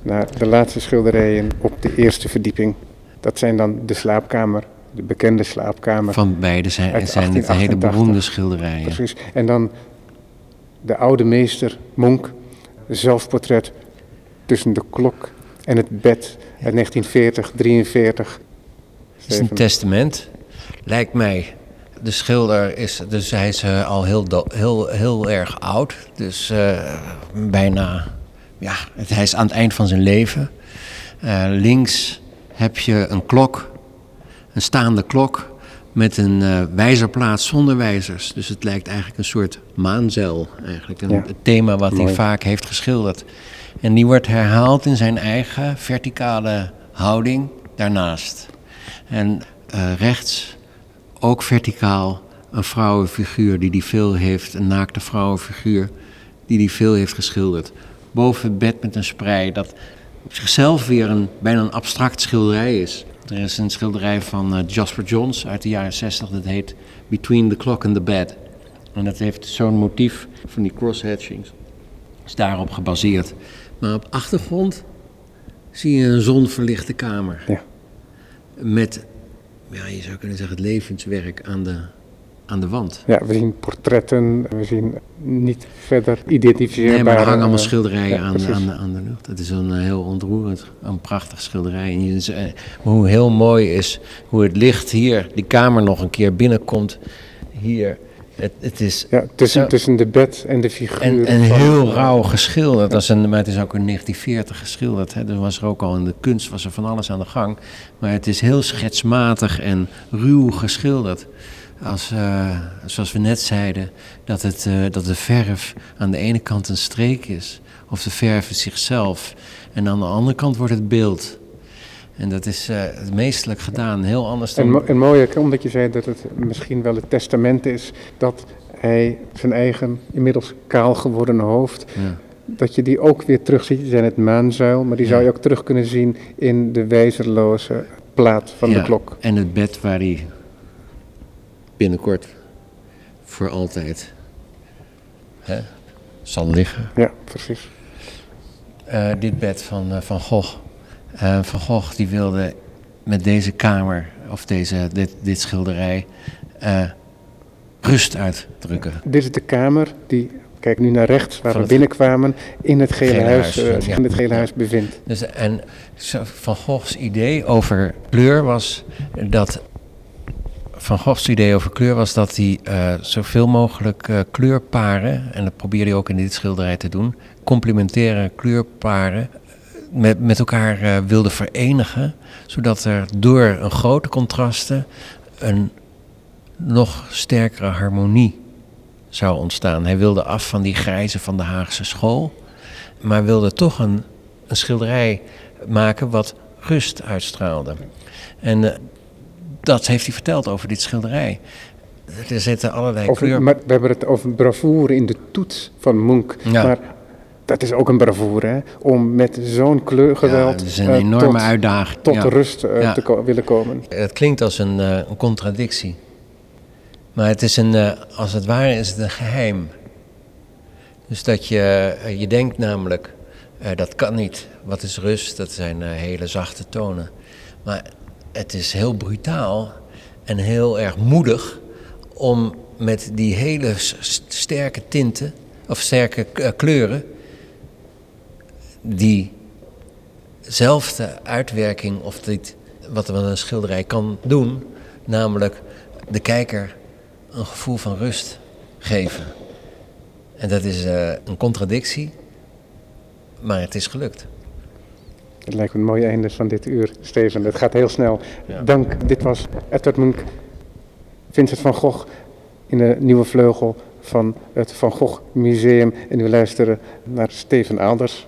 naar de laatste schilderijen op de eerste verdieping. Dat zijn dan de slaapkamer, de bekende slaapkamer. Van beide zijn, zijn het hele 1888. beroemde schilderijen. Precies. En dan de oude meester, Monk, zelfportret tussen de klok en het bed uit 1940, 43. Het is een testament, lijkt mij. De schilder is, dus hij is eh, al heel, heel, heel erg oud. Dus eh, bijna, ja, het, hij is aan het eind van zijn leven. Eh, links heb je een klok, een staande klok met een eh, wijzerplaat zonder wijzers. Dus het lijkt eigenlijk een soort maanzeil, eigenlijk. Een, Ja. Het thema wat hij vaak heeft geschilderd. En die wordt herhaald in zijn eigen verticale houding daarnaast. En rechts, ook verticaal, een vrouwenfiguur die die veel heeft, een naakte vrouwenfiguur die die veel heeft geschilderd. Boven het bed met een sprei, dat op zichzelf weer een, bijna een abstract schilderij is. Er is een schilderij van eh, Jasper Johns uit de jaren 60, dat heet Between the Clock and the Bed. En dat heeft zo'n motief van die crosshatchings. Is daarop gebaseerd. Maar op achtergrond zie je een zonverlichte kamer. Ja. Met, ja, je zou kunnen zeggen, het levenswerk aan de, aan de wand. Ja, we zien portretten, we zien niet verder identificeerbare... Nee, maar er hangen allemaal schilderijen ja, aan, aan, de, aan de lucht. Het is een eh, heel ontroerend, een prachtig schilderij. En eh, hoe heel mooi is hoe het licht hier, die kamer nog een keer binnenkomt. Hier, het, het is Ja, tussen, Zo. tussen de bed en de figuur. en, en heel rauw geschilderd. Dat is een, maar het is ook in 1940 geschilderd. Hè. Er was er ook al in de kunst was er van alles aan de gang. Maar het is heel schetsmatig en ruw geschilderd. Als, eh, zoals we net zeiden, dat, het, eh, dat de verf aan de ene kant een streek is. Of de verf is zichzelf. En aan de andere kant wordt het beeld. En dat is eh, meestelijk gedaan. Heel anders dan... En, mo- en mooi omdat je zei dat het misschien wel het testament is dat hij zijn eigen inmiddels kaal geworden hoofd, ja. dat je die ook weer terugziet. Die zijn het maanzuil, maar die Ja. zou je ook terug kunnen zien in de wijzerloze plaat van de klok. En het bed waar hij binnenkort voor altijd hè, zal liggen. Ja, precies. Eh, dit bed van eh, Van Gogh. Eh, van Gogh die wilde met deze kamer, of deze, dit, dit schilderij, eh, rust uitdrukken. Dit is de kamer die, kijk nu naar rechts, waar Van we binnenkwamen, in het gele Gele huis, Huis, eh, ja. in het gele huis bevindt. Dus, en Van Goghs idee over kleur was dat. Van Goghs idee over kleur was dat hij zoveel mogelijk kleurparen, en dat probeerde hij ook in dit schilderij te doen, complementaire kleurparen met, met elkaar eh, wilde verenigen, zodat er door een grote contrasten een nog sterkere harmonie zou ontstaan. Hij wilde af van die grijze van de Haagse school, maar wilde toch een, een schilderij maken wat rust uitstraalde. En eh, dat heeft hij verteld over dit schilderij. Er zitten allerlei Over, kleur... maar we hebben het over bravoure in de toets van. Ja. Maar dat is ook een bravoure, hè? Om met zo'n kleurgeweld Ja, is een eh, enorme tot, uitdaging. tot ja. rust eh, Ja. te ko- willen komen. Het klinkt als een, eh, een contradictie. Maar het is een, als het ware is het een geheim. Dus dat je, je denkt namelijk, dat kan niet. Wat is rust? Dat zijn hele zachte tonen. Maar het is heel brutaal en heel erg moedig om met die hele sterke tinten, of sterke kleuren, diezelfde uitwerking of dit, wat er met een schilderij kan doen, namelijk de kijker een gevoel van rust geven. En dat is eh, een contradictie, maar het is gelukt. Het lijkt me een mooi einde van dit uur, Steven. Het gaat heel snel. Ja. Dank. Dit was Edward Munch, Vincent van Gogh in de Nieuwe Vleugel van het Van Gogh Museum. En u luisteren naar Steven Aalders.